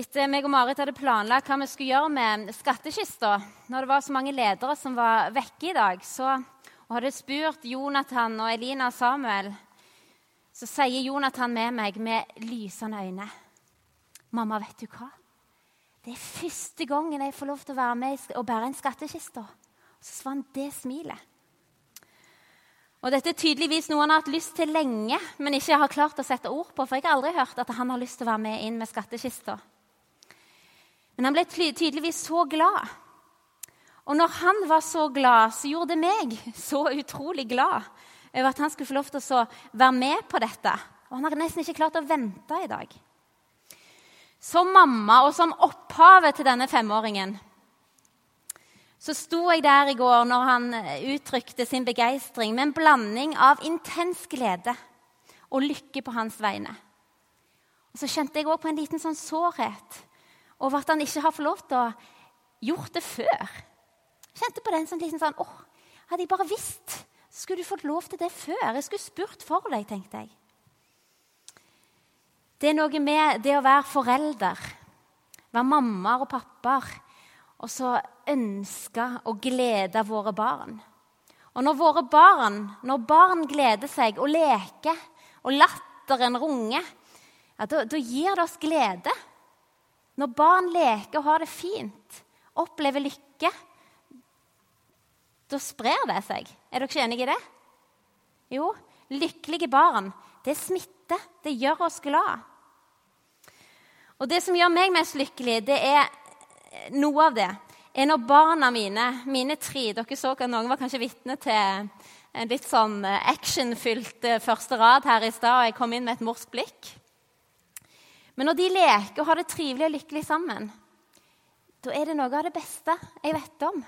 etter meg og Marit hadde planlagt hva vi skulle gjøre med skattkista, når det var så mange ledere som var vekke i dag, så, og hadde spurt Jonathan og Elina og Samuel, så sier Jonathan med meg med lysende øyne Mamma, vet du hva? Det er første gangen jeg får lov til å være med og bære en skattkiste. Så svant det smilet. Og Dette er tydeligvis noe han har hatt lyst til lenge, men ikke har klart å sette ord på. For jeg har aldri hørt at han har lyst til å være med inn med skattkista. Men han ble tydeligvis så glad. Og når han var så glad, så gjorde det meg så utrolig glad over at han skulle få lov til å være med på dette. Og han har nesten ikke klart å vente i dag. Som mamma og som opphavet til denne femåringen så sto jeg der i går når han uttrykte sin begeistring med en blanding av intens glede og lykke på hans vegne. Og Så kjente jeg òg på en liten sånn sårhet over at han ikke har fått lov til å gjort det før. Kjente på den sånn liksom sånn åh, Hadde jeg bare visst, så skulle du fått lov til det før. Jeg skulle spurt for deg, tenkte jeg. Det er noe med det å være forelder, være mammaer og pappaer, og så ønske og glede våre barn. Og når våre barn, når barn gleder seg og leker, og latteren runger, ja, da, da gir det oss glede. Når barn leker og har det fint, opplever lykke, da sprer det seg. Er dere ikke enige i det? Jo, lykkelige barn. Det smitter. Det gjør oss glad. Og det som gjør meg mest lykkelig, det er noe av det er når barna mine, mine tre Dere så at noen var kanskje vitne til en litt sånn actionfylt eh, første rad her i stad, og jeg kom inn med et morsk blikk. Men når de leker og har det trivelig og lykkelig sammen, da er det noe av det beste jeg vet om.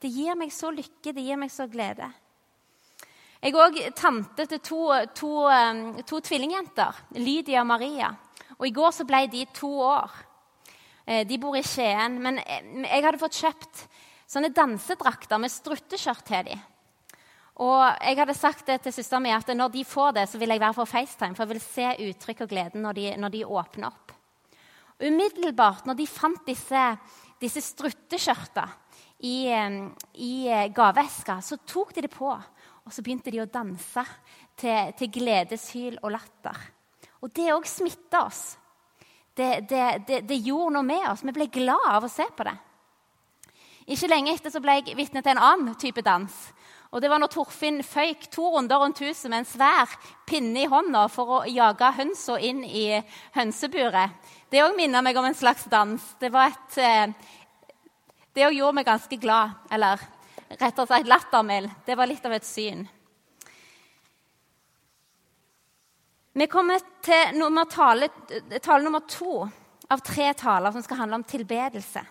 Det gir meg så lykke, det gir meg så glede. Jeg er òg tante til to, to, to, tvillingjenter, Lydia og Maria. Og I går så ble de to år. Eh, de bor i Skien. Men eh, jeg hadde fått kjøpt sånne dansedrakter med strutteskjørt til dem. Og jeg hadde sagt det til søsteren min at når de får det, så vil jeg være på FaceTime, for jeg vil se uttrykk og gleden når de, når de åpner opp. Umiddelbart når de fant disse, disse strutteskjørta i, i gaveeska, så tok de det på. Og så begynte de å danse til, til gledeshyl og latter. Og det òg smitta oss. Det, det, det, det, gjorde noe med oss. Vi ble glad av å se på det. Ikke lenge etter så ble jeg vitne til en annen type dans. Og Det var når Torfinn føyk to runder rundt huset med en svær pinne i hånda for å jage hønsa inn i hønseburet. Det òg minner meg om en slags dans. Det var et, eh, det òg gjorde meg ganske glad. Eller rettere sagt lattermild. Det var litt av et syn. Vi kommer til nummer tale, tale nummer to av tre taler som skal handle om tilbedelse.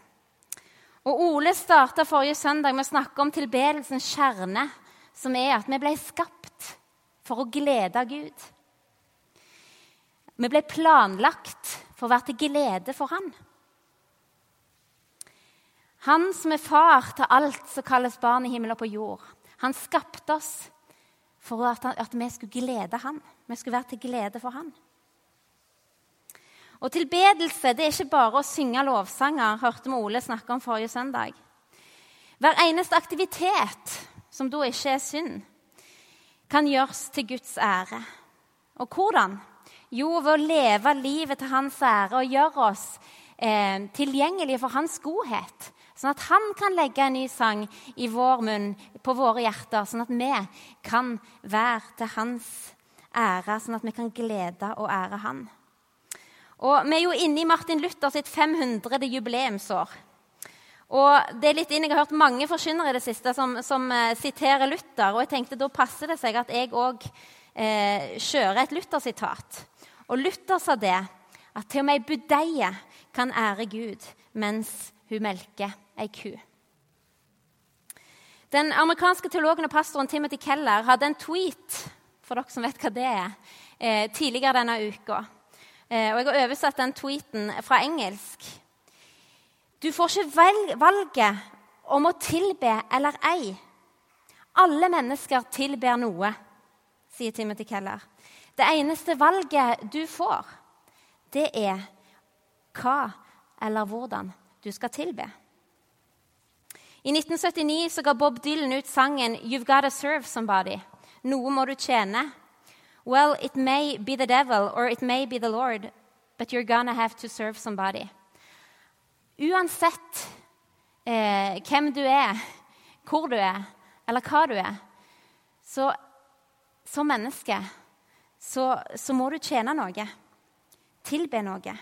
Og Ole starta forrige søndag med å snakke om tilbedelsens kjerne, som er at vi ble skapt for å glede Gud. Vi ble planlagt for å være til glede for Han. Han som er far til alt som kalles barn i himmel og på jord. Han skapte oss for at, at vi skulle glede Han. Vi skulle være til glede for Han. Og tilbedelse det er ikke bare å synge lovsanger, hørte vi Ole snakke om forrige søndag. Hver eneste aktivitet, som da ikke er synd, kan gjøres til Guds ære. Og hvordan? Jo, ved å leve livet til hans ære og gjøre oss eh, tilgjengelige for hans godhet. Sånn at han kan legge en ny sang i vår munn, på våre hjerter, sånn at vi kan være til hans ære, sånn at vi kan glede og ære han. Og Vi er jo inne i Martin Luther sitt 500. jubileumsår. Og det er litt inn, Jeg har hørt mange forkynnere i det siste som, som uh, siterer Luther. og jeg tenkte Da passer det seg at jeg òg uh, kjører et Luther-sitat. Og Luther sa det at til og med ei budeie kan ære Gud mens hun melker ei ku. Den amerikanske teologen og pastoren Timothy Keller hadde en tweet for dere som vet hva det er, eh, tidligere denne uka. Eh, og jeg har oversatt den tweeten fra engelsk. Du får ikke valget om å tilbe eller ei. Alle mennesker tilber noe, sier Timothy Keller. Det eneste valget du får, det er hva eller hvordan du skal tilbe. I 1979 så ga Bob Dylan ut sangen 'You've Gotta Serve Somebody'. Noe må du tjene. Well, it may be the devil or it may be the Lord, but you're gonna have to serve somebody. Uansett eh, hvem du er, hvor du er, eller hva du er, så som menneske så, så må du tjene noe. Tilbe noe.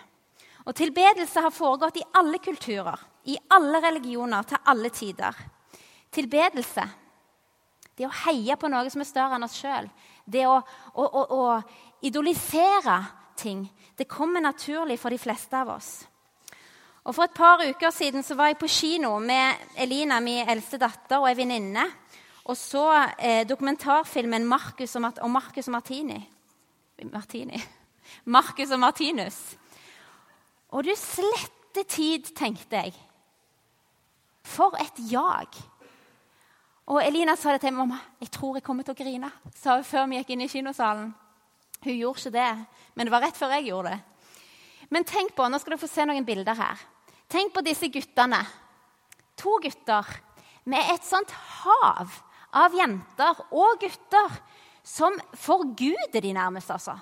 Og tilbedelse har foregått i alle kulturer, i alle religioner, til alle tider. Tilbedelse, det å heie på noe som er større enn oss sjøl, det å, å, å, å idolisere ting, det kommer naturlig for de fleste av oss. Og For et par uker siden så var jeg på kino med Elina, min eldste datter, og ei venninne. Og så eh, dokumentarfilmen 'Marcus og, og Marcus og Martini'. Martini. Marcus og Martinus. Og du slette tid, tenkte jeg. For et jag. Og Elina sa det til. 'Mamma, jeg tror jeg kommer til å grine', sa hun før vi gikk inn i kinosalen. Hun gjorde ikke det, men det var rett før jeg gjorde det. Men tenk på, nå skal dere få se noen bilder her. Tenk på disse guttene. To gutter med et sånt hav av jenter og gutter som forguder de nærmest, altså.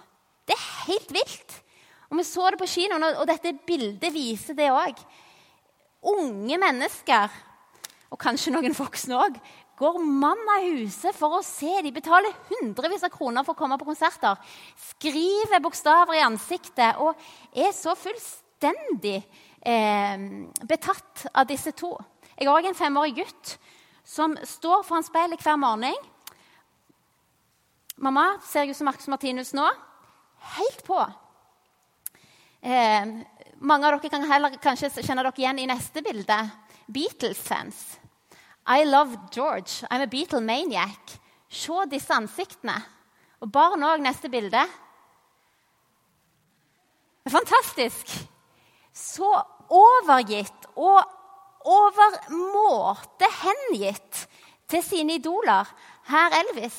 Det er helt vilt. Og Vi så det på kinoen, og dette bildet viser det òg. Unge mennesker, og kanskje noen voksne òg, går mann av huset for å se. De betaler hundrevis av kroner for å komme på konserter. Skriver bokstaver i ansiktet og er så fullstendig eh, betatt av disse to. Jeg har òg en femårig gutt som står foran speilet hver morgen. Mamma ser ut som Marcus Martinus nå. Helt på. Eh, mange av dere kan heller kanskje kjenne dere igjen i neste bilde. Beatles-fans. I love George. I'm a Beatle maniac. Se disse ansiktene. Og barn òg, neste bilde. Fantastisk. Så overgitt og overmåte hengitt til sine idoler. Her Elvis.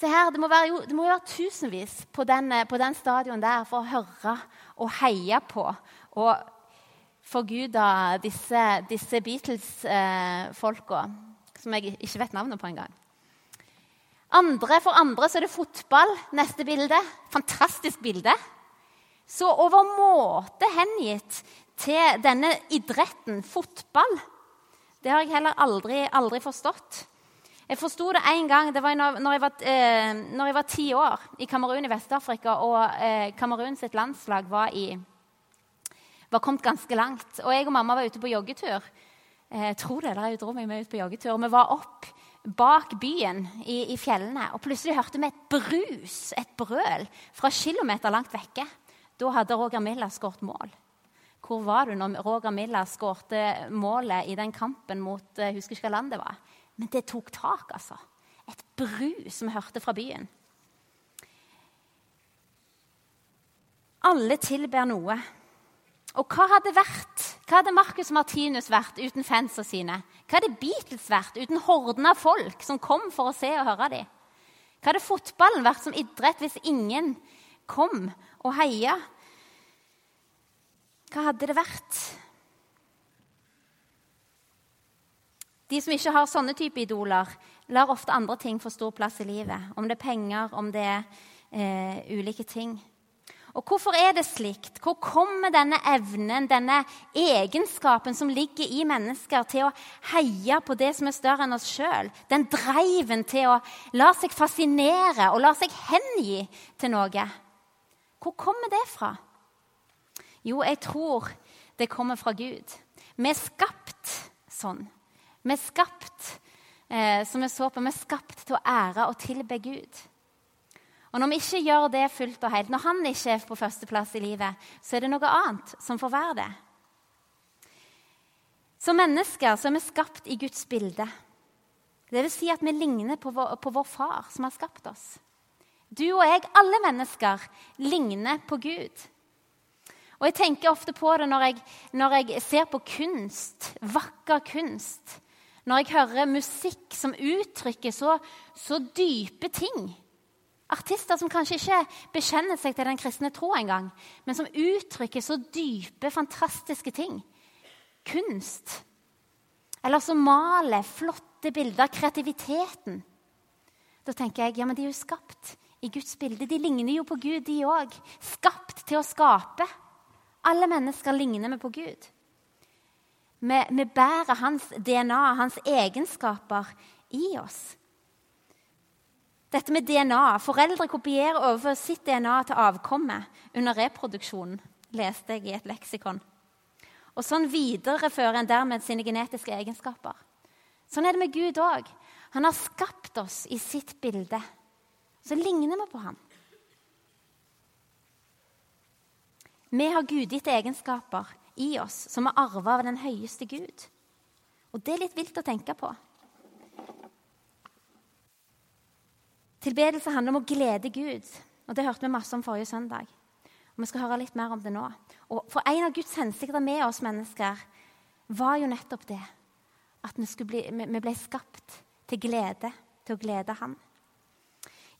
Se her, det må, være, det må være tusenvis på den, på den stadion der for å høre og heie på og forgude disse, disse Beatles-folka, som jeg ikke vet navnet på engang. Andre, for andre så er det fotball. Neste bilde. Fantastisk bilde. Så overmåte hengitt til denne idretten, fotball. Det har jeg heller aldri, aldri forstått. Jeg forsto det én gang. Det var når jeg var, eh, når jeg var ti år i Kamerun i Vest-Afrika. Og eh, Kamerun sitt landslag var, i, var, kommet ganske langt. Og jeg og mamma var ute på joggetur. Eh, tror det, eller jeg dro meg med ut på joggetur. Og vi var opp bak byen i, i, fjellene. Og plutselig hørte vi et brus, et brøl, fra kilometer langt vekke. Da hadde Roger Milla skåret mål. Hvor var du når Roger Milla skårte målet i den kampen mot Jeg husker ikke hva land det var. Men det tok tak, altså. Et brus vi hørte fra byen. Alle tilber noe. Og hva hadde vært? Hva hadde Marcus Martinus vært uten fansa sine? Hva hadde Beatles vært uten horden av folk som kom for å se og høre dem? Hva hadde fotballen vært som idrett hvis ingen kom og heia? Hva hadde det vært? De som ikke har sånne type idoler, lar ofte andre ting få stor plass i livet. Om det er penger, om det er eh, ulike ting. Og Hvorfor er det slikt? Hvor kommer denne evnen, denne egenskapen som ligger i mennesker, til å heie på det som er større enn oss sjøl? Den driven til å la seg fascinere og la seg hengi til noe. Hvor kommer det fra? Jo, jeg tror det kommer fra Gud. Vi er skapt sånn. Vi er skapt eh, som vi så på, vi er skapt til å ære og tilbe Gud. Og Når vi ikke gjør det fullt og helt, når han ikke er på førsteplass i livet, så er det noe annet som får være det. Som mennesker så er vi skapt i Guds bilde. Det vil si at vi ligner på vår, på vår far som har skapt oss. Du og jeg, alle mennesker, ligner på Gud. Og Jeg tenker ofte på det når jeg, når jeg ser på kunst, vakker kunst når jeg hører musikk som uttrykker så, så dype ting. Artister som kanskje ikke bekjenner seg til den kristne tro engang, men som uttrykker så dype, fantastiske ting. Kunst. Eller som maler flotte bilder. Kreativiteten. Da tenker jeg ja, men de er jo skapt i Guds bilde. De ligner jo på Gud, de òg. Skapt til å skape. Alle mennesker ligner vi på Gud. Vi, vi bærer hans DNA, hans egenskaper, i oss. Dette med DNA. Foreldre kopierer overfor sitt DNA til avkommet under reproduksjonen, leste jeg i et leksikon. Og Sånn viderefører en dermed sine genetiske egenskaper. Sånn er det med Gud òg. Han har skapt oss i sitt bilde. Så ligner vi på ham. Vi har gudgitte egenskaper i oss som er arva av den høyeste Gud. Og det er litt vilt å tenke på. Tilbedelse handler om å glede Gud. og Det hørte vi masse om forrige søndag. Og Vi skal høre litt mer om det nå. Og For En av Guds hensikter med oss mennesker var jo nettopp det at vi, bli, vi ble skapt til glede, til å glede Han.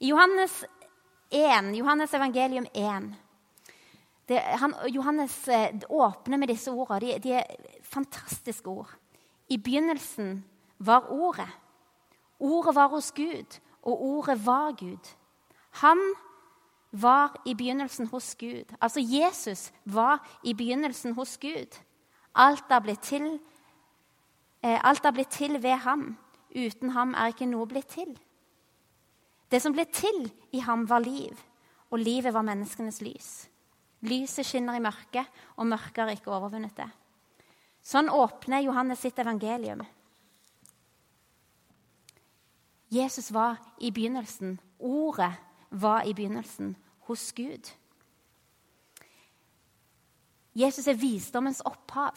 I Johannes 1, Johannes evangelium 1 det, han, Johannes eh, åpner med disse ordene. De, de er fantastiske ord. I begynnelsen var Ordet. Ordet var hos Gud, og ordet var Gud. Han var i begynnelsen hos Gud. Altså Jesus var i begynnelsen hos Gud. Alt er blitt til, eh, alt er blitt til ved ham. Uten ham er ikke noe blitt til. Det som ble til i ham, var liv, og livet var menneskenes lys. Lyset skinner i mørket, og mørket har ikke overvunnet det. Sånn åpner Johannes sitt evangelium. Jesus var i begynnelsen. Ordet var i begynnelsen hos Gud. Jesus er visdommens opphav.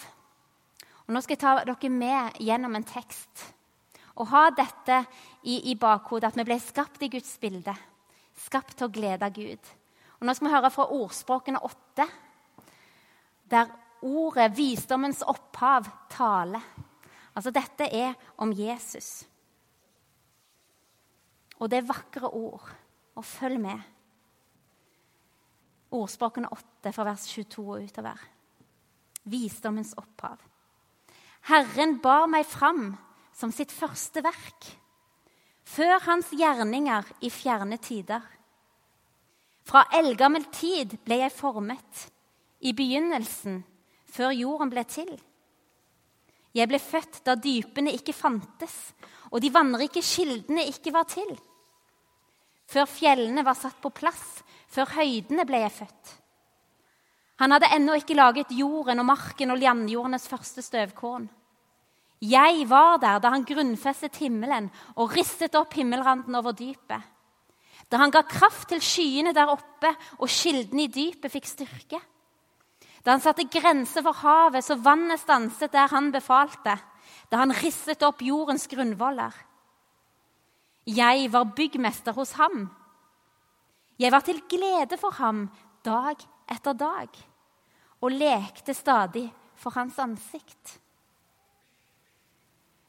Og Nå skal jeg ta dere med gjennom en tekst. Og ha dette i, i bakhodet, at vi ble skapt i Guds bilde. Skapt til å glede Gud. Og Nå skal vi høre fra ordspråkene åtte, der ordet 'visdommens opphav' taler. Altså, dette er om Jesus. Og det er vakre ord. Og følg med. Ordspråkene 8 fra vers 22 og utover. Visdommens opphav. Herren bar meg fram som sitt første verk, før hans gjerninger i fjerne tider. Fra eldgammel tid ble jeg formet, i begynnelsen, før jorden ble til. Jeg ble født da dypene ikke fantes, og de vannrike kildene ikke var til. Før fjellene var satt på plass, før høydene ble jeg født. Han hadde ennå ikke laget jorden og marken og landjordenes første støvkorn. Jeg var der da han grunnfestet himmelen og ristet opp himmelranden over dypet. Da han ga kraft til skyene der oppe, og kildene i dypet fikk styrke. Da han satte grenser for havet, så vannet stanset der han befalte. Da han risset opp jordens grunnvoller. Jeg var byggmester hos ham. Jeg var til glede for ham dag etter dag og lekte stadig for hans ansikt.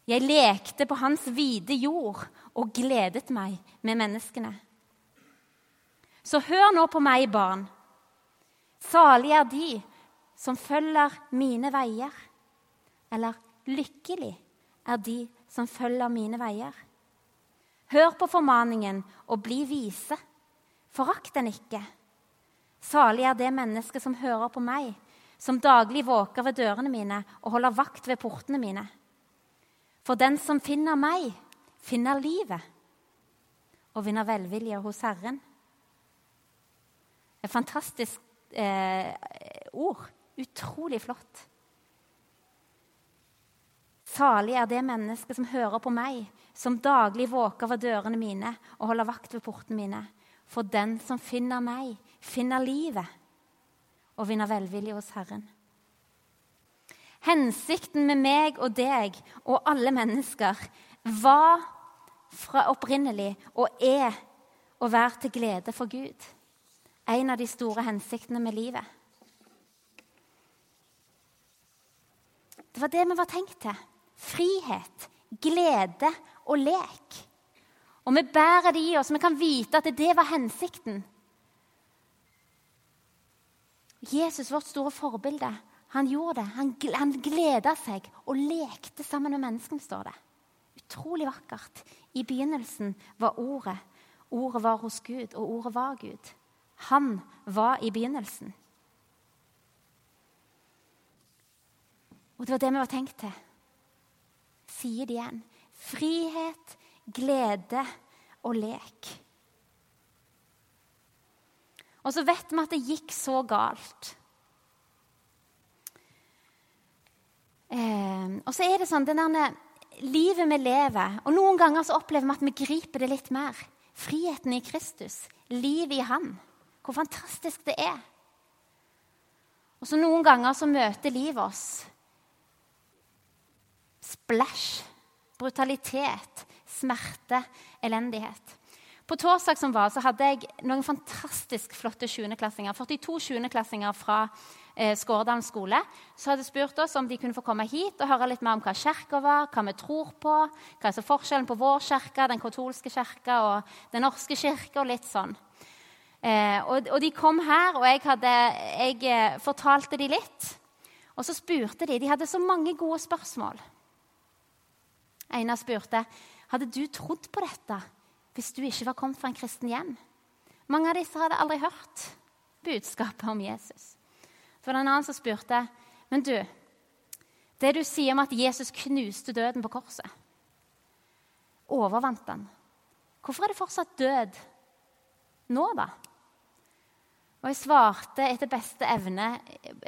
Jeg lekte på hans vide jord og gledet meg med menneskene. Så hør nå på meg, barn. Salige er de som følger mine veier. Eller lykkelig er de som følger mine veier. Hør på formaningen og bli vise. Forakt den ikke. Salig er det mennesket som hører på meg, som daglig våker ved dørene mine og holder vakt ved portene mine. For den som finner meg, finner livet og vinner velvilje hos Herren. Et fantastisk eh, ord. Utrolig flott. Salig er det mennesket som hører på meg, som daglig våker ved dørene mine og holder vakt ved portene mine. For den som finner meg, finner livet og vinner velvilje hos Herren. Hensikten med meg og deg og alle mennesker var fra opprinnelig og er å være til glede for Gud. En av de store hensiktene med livet. Det var det vi var tenkt til. Frihet, glede og lek. Og vi bærer det i oss, vi kan vite at det var hensikten. Jesus, vårt store forbilde, han gjorde det. Han, han gleda seg og lekte sammen med menneskene, står det. Utrolig vakkert. I begynnelsen var Ordet. Ordet var hos Gud, og ordet var Gud. Han var i begynnelsen. Og det var det vi var tenkt til. Sier det igjen. Frihet, glede og lek. Og så vet vi at det gikk så galt. Eh, og så er det sånn det der, livet vi lever Og noen ganger så opplever vi at vi griper det litt mer. Friheten i Kristus, livet i Han. Hvor fantastisk det er. Og så noen ganger så møter livet oss splash, brutalitet, smerte, elendighet. På torsdag som var, så hadde jeg noen fantastisk flotte 7.-klassinger. 42 7.-klassinger fra eh, Skårdalen skole som hadde spurt oss om de kunne få komme hit og høre litt mer om hva kirka var, hva vi tror på, hva er forskjellen på vår kirke, den katolske kirka og den norske kirka, og litt sånn. Eh, og, og, de kom her, og jeg, hadde, jeg eh, fortalte de litt. Og så spurte de. De hadde så mange gode spørsmål. Einar spurte hadde du trodd på dette hvis du ikke var kommet fra en kristen hjem. Mange av disse hadde aldri hørt budskapet om Jesus. Så var det en annen som spurte men du, det du sier om at Jesus knuste døden på korset, overvant han. Hvorfor er det fortsatt død nå, da? Og jeg svarte etter beste evne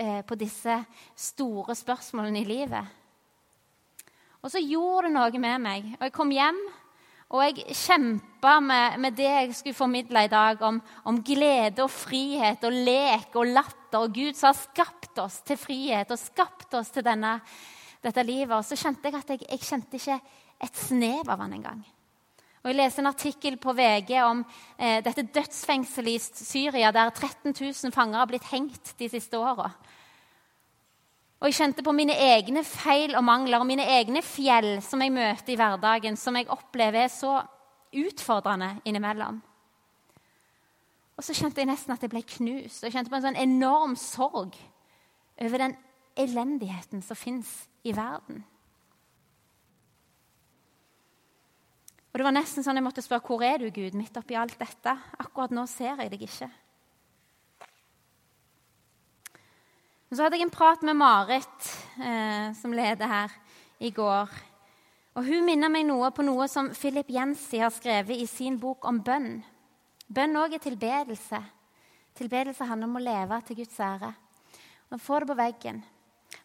eh, på disse store spørsmålene i livet. Og så gjorde det noe med meg. Og jeg kom hjem og jeg kjempa med, med, det jeg skulle formidle i dag, om, om, glede og frihet og lek og latter. Og Gud som har skapt oss til frihet og skapt oss til denne, dette livet. Og så kjente jeg at jeg, jeg kjente ikke et snev av han engang. Og Jeg leste en artikkel på VG om eh, dette dødsfengselet i Syria, der 13 000 fanger har blitt hengt de siste åra. Og jeg kjente på mine egne feil og mangler og mine egne fjell som jeg møter i hverdagen, som jeg opplever er så utfordrende innimellom. Og så kjente jeg nesten at jeg ble knust. Og jeg kjente på en sånn enorm sorg over den elendigheten som fins i verden. Og Det var nesten sånn jeg måtte spørre hvor er du, Gud, midt oppi alt dette. Akkurat nå ser jeg deg ikke. Og så hadde jeg en prat med Marit, eh, som leder her, i går. Og Hun minner meg noe på noe som Philip Jensi har skrevet i sin bok om bønn. Bønn òg er tilbedelse. Tilbedelse handler om å leve til Guds ære. Og Få det på veggen.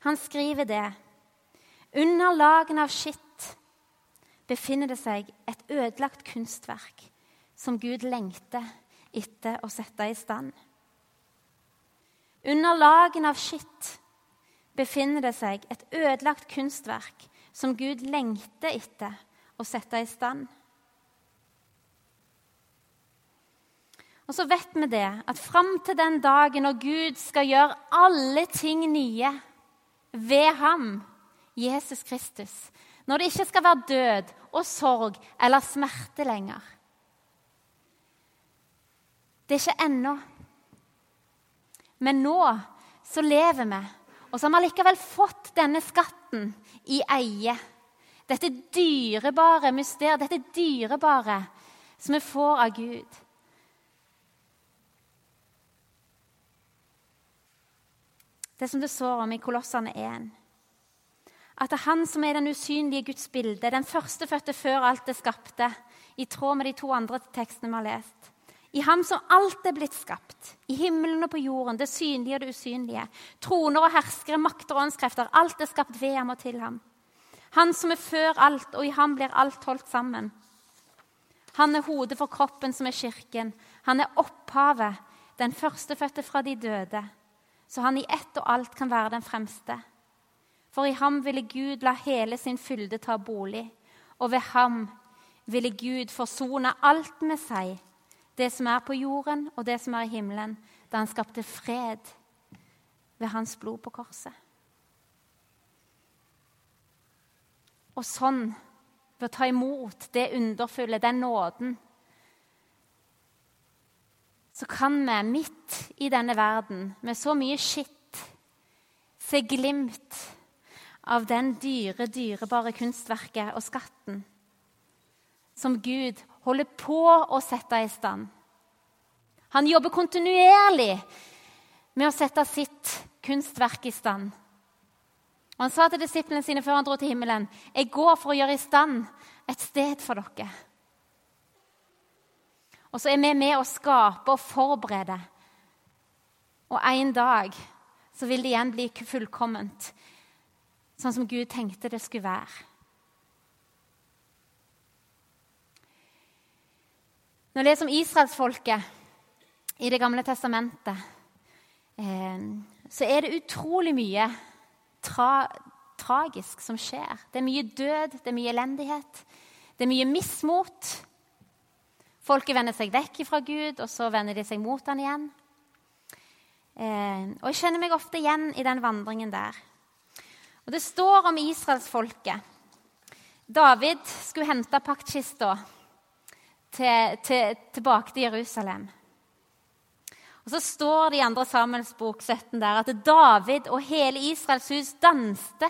Han skriver det. Under lagene av skitt befinner det seg et ødelagt kunstverk som Gud lengter etter å sette i stand. Under lagen av skitt befinner det seg et ødelagt kunstverk som Gud lengter etter å sette i stand. Og så vet vi det, at fram til den dagen når Gud skal gjøre alle ting nye ved ham, Jesus Kristus, når det ikke skal være død og sorg eller smerte lenger Det er ikke ennå. Men nå så lever vi, og så har vi likevel fått denne skatten i eie. Dette dyrebare mysteriet, dette dyrebare som vi får av Gud. Det som det står om i Kolossene 1. At det er Han som er den usynlige Guds bilde, den førstefødte før alt det skapte, i tråd med de to andre tekstene vi har lest. I ham som alt er blitt skapt, i himmelen og på jorden, det synlige og det usynlige. Troner og herskere, makter og åndskrefter. Alt er skapt ved ham og til ham. Han som er før alt, og i ham blir alt holdt sammen. Han er hodet for kroppen, som er kirken. Han er opphavet, den førstefødte fra de døde, så han i ett og alt kan være den fremste. For i ham ville Gud la hele sin fylde ta bolig, og ved ham ville Gud forsone alt med seg det som er på jorden, og det som er i himmelen, da han skapte fred ved hans blod på korset. Og sånn ved å ta imot det underfulle, den nåden, så kan vi midt i denne verden med så mye skitt se glimt av den dyre, dyrebare kunstverket og skatten som Gud holder på å sette i stand. Han jobber kontinuerlig med å sette sitt kunstverk i stand. Og Han sa til disiplene sine før han dro til himmelen, 'Jeg går for å gjøre i stand et sted for dere.' Og så er vi med å skape og forberede. Og en dag så vil det igjen bli fullkomment, sånn som Gud tenkte det skulle være. Når det er som israelsfolket i Det gamle testamentet, eh, så er det utrolig mye tra tragisk som skjer. Det er mye død, det er mye elendighet, det er mye mismot. Folket vender seg vekk fra Gud, og så vender de seg mot han igjen. Eh, og Jeg kjenner meg ofte igjen i den vandringen der. Og Det står om israelsfolket. David skulle hente paktkista til, til, tilbake til Jerusalem. Og Så står det i 2. Samuels bok 17 der at David og hele Israels hus danste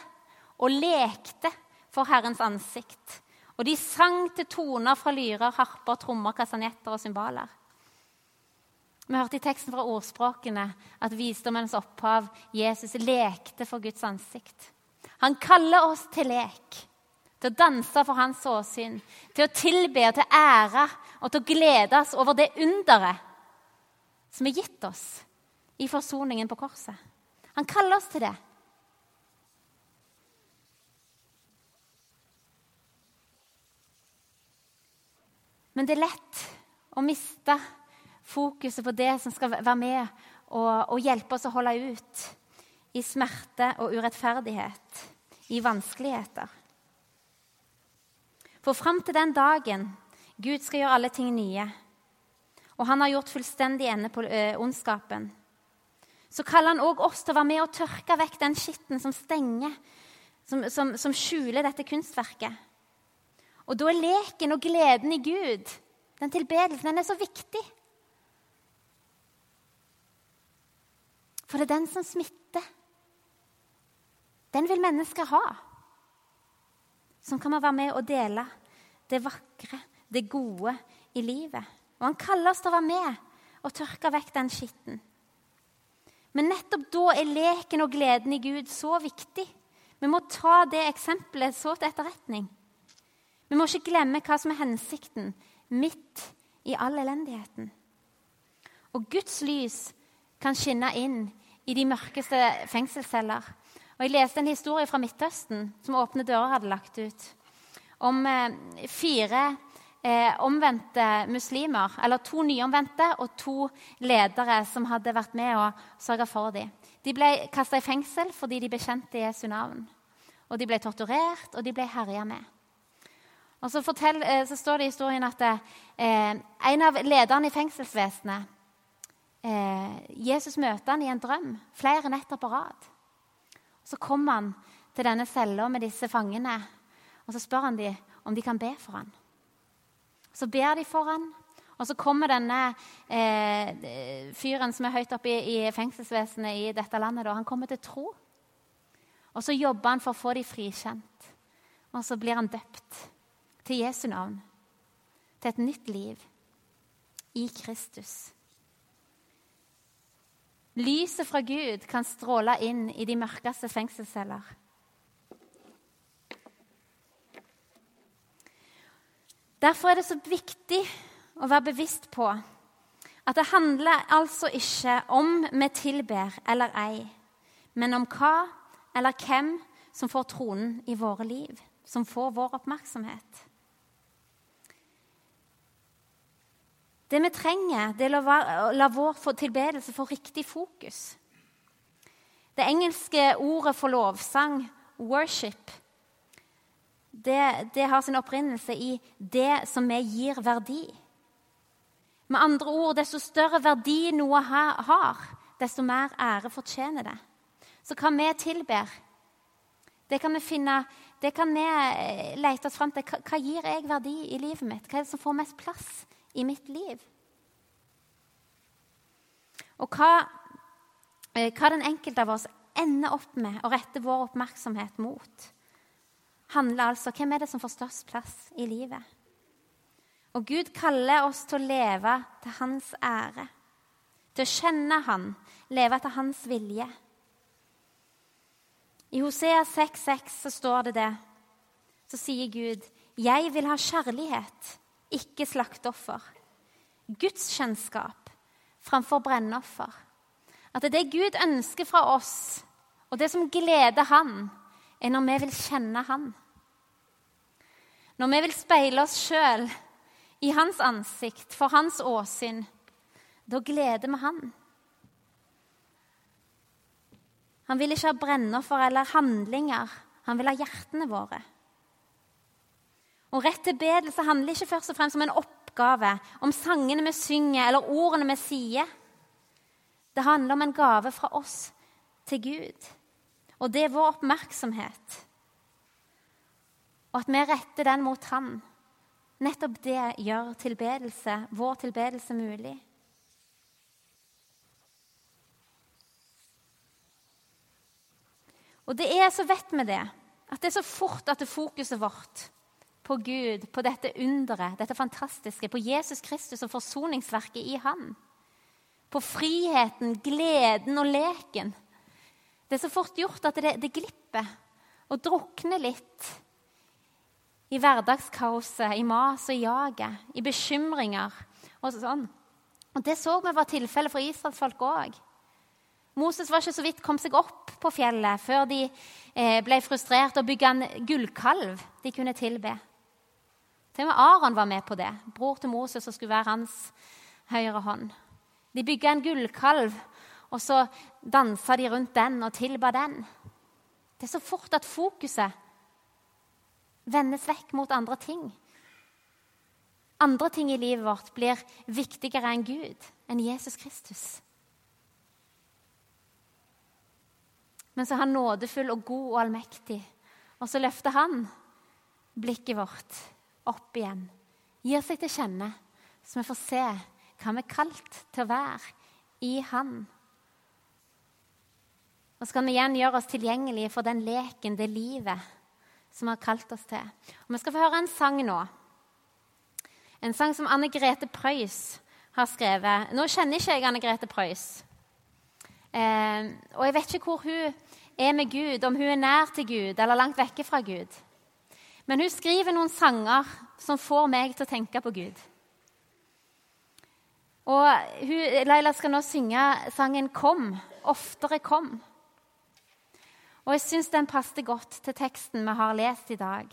og lekte for Herrens ansikt. Og de sang til toner fra lyrer, harper, trommer, kastanjetter og cymbaler. Vi hørte i teksten fra ordspråkene at visdommens opphav, Jesus, lekte for Guds ansikt. Han kaller oss til lek til å danse for hans åsyn, til å tilbe og til ære og til å glede oss over det underet som er gitt oss i forsoningen på korset. Han kaller oss til det. Men det er lett å miste fokuset på det som skal være med og, og hjelpe oss å holde ut i smerte og urettferdighet, i vanskeligheter. For fram til den dagen Gud skal gjøre alle ting nye, og han har gjort fullstendig ende på ondskapen, så kaller han òg oss til å være med og tørke vekk den skitten som stenger, som, som, som skjuler dette kunstverket. Og da er leken og gleden i Gud, den tilbedelsen, den er så viktig. For det er den som smitter. Den vil mennesker ha. Sånn kan man være med og dele det vakre, det gode i livet. Og han kaller oss til å være med og tørke vekk den skitten. Men nettopp da er leken og gleden i Gud så viktig. Vi må ta det eksempelet så til etterretning. Vi må ikke glemme hva som er hensikten midt i all elendigheten. Og Guds lys kan skinne inn i de mørkeste fengselsceller. Og Jeg leste en historie fra Midtøsten som Åpne dører hadde lagt ut om eh, fire eh, omvendte muslimer, eller to nyomvendte og to ledere som hadde vært med og sørga for dem. De ble kasta i fengsel fordi de bekjente Jesu navn. Og de ble torturert, og de ble herja med. Og så, fortell, eh, så, står det i historien at eh, en av lederne i fengselsvesenet eh, Jesus møter han i en drøm flere netter på rad. Så kommer han til denne cella med disse fangene og så spør han dem om de kan be for han. Så ber de for han, og så kommer denne eh, fyren som er høyt oppe i, i fengselsvesenet i dette landet, da, han kommer til tro. Og så jobber han for å få dem frikjent. Og så blir han døpt til Jesu navn. Til et nytt liv i Kristus. Lyset fra Gud kan stråle inn i de mørkeste fengselsceller. Derfor er det så viktig å være bevisst på at det handler altså ikke om vi tilber eller ei, men om hva eller hvem som får tronen i våre liv, som får vår oppmerksomhet. Det vi trenger, det er å la vår tilbedelse få riktig fokus. Det engelske ordet for lovsang, 'worship', det, det har sin opprinnelse i det som vi gir verdi. Med andre ord, desto større verdi noe har, desto mer ære fortjener det. Så hva vi tilber, det kan vi finne det kan vi eh, lete oss fram til. Hva, gir jeg verdi i livet mitt? Hva er det som får mest plass i mitt liv? Og hva, eh, hva den enkelte av oss ender opp med å rette vår oppmerksomhet mot, handler altså hvem er det som får størst plass i livet. Og Gud kaller oss til å leve til hans ære, til å kjenne han, leve etter hans vilje. I Hosea 6,6 så står det det. Så sier Gud, 'Jeg vil ha kjærlighet, ikke slakteoffer.' Guds kjennskap framfor brennoffer. At det er det Gud ønsker fra oss, og det som gleder Han, er når vi vil kjenne Han. Når vi vil speile oss sjøl i Hans ansikt, for Hans åsyn, da gleder vi Han. Han vil ikke ha brennoffer eller handlinger. Han vil ha hjertene våre. Og Rett tilbedelse handler ikke først og fremst om en oppgave, om sangene vi synger eller ordene vi sier. Det handler om en gave fra oss til Gud. Og det er vår oppmerksomhet. Og at vi retter den mot Han. Nettopp det gjør tilbedelse, vår tilbedelse mulig. Og det er så vet vi det, at det er så fort at det fokuset vårt på Gud, på dette underet, dette fantastiske, på Jesus Kristus og forsoningsverket i ham. på friheten, gleden og leken Det er så fort gjort at det, det glipper og drukner litt i hverdagskaoset, i mas og jaget, i bekymringer og sånn. Og Det så vi var tilfellet for israelsfolk òg. Moses var ikke så vidt kom seg opp på fjellet før de eh, ble frustrert og bygde en gullkalv de kunne tilbe. Til og med Aron var med på det, bror til Moses som skulle være hans høyre hånd. De bygga en gullkalv, og så dansa de rundt den og tilba den. Det er så fort at fokuset vendes vekk mot andre ting. Andre ting i livet vårt blir viktigere enn Gud, enn Jesus Kristus. Men så er han nådefull og god og allmektig. Og så løfter han blikket vårt opp igjen, gir seg til kjenne, så vi får se hva vi er kalt til å være i Han. Og så kan vi igjen gjøre oss tilgjengelige for den leken, det livet, som vi har kalt oss til. Og Vi skal få høre en sang nå. En sang som Anne Grete Preus har skrevet. Nå kjenner ikke jeg Anne Grete Preus. Eh, og jeg vet ikke hvor hun er med Gud, om hun er nær til Gud eller langt vekke fra Gud. Men hun skriver noen sanger som får meg til å tenke på Gud. Og hun, Leila skal nå synge sangen 'Kom'. Oftere kom. Og jeg syns den passer godt til teksten vi har lest i dag.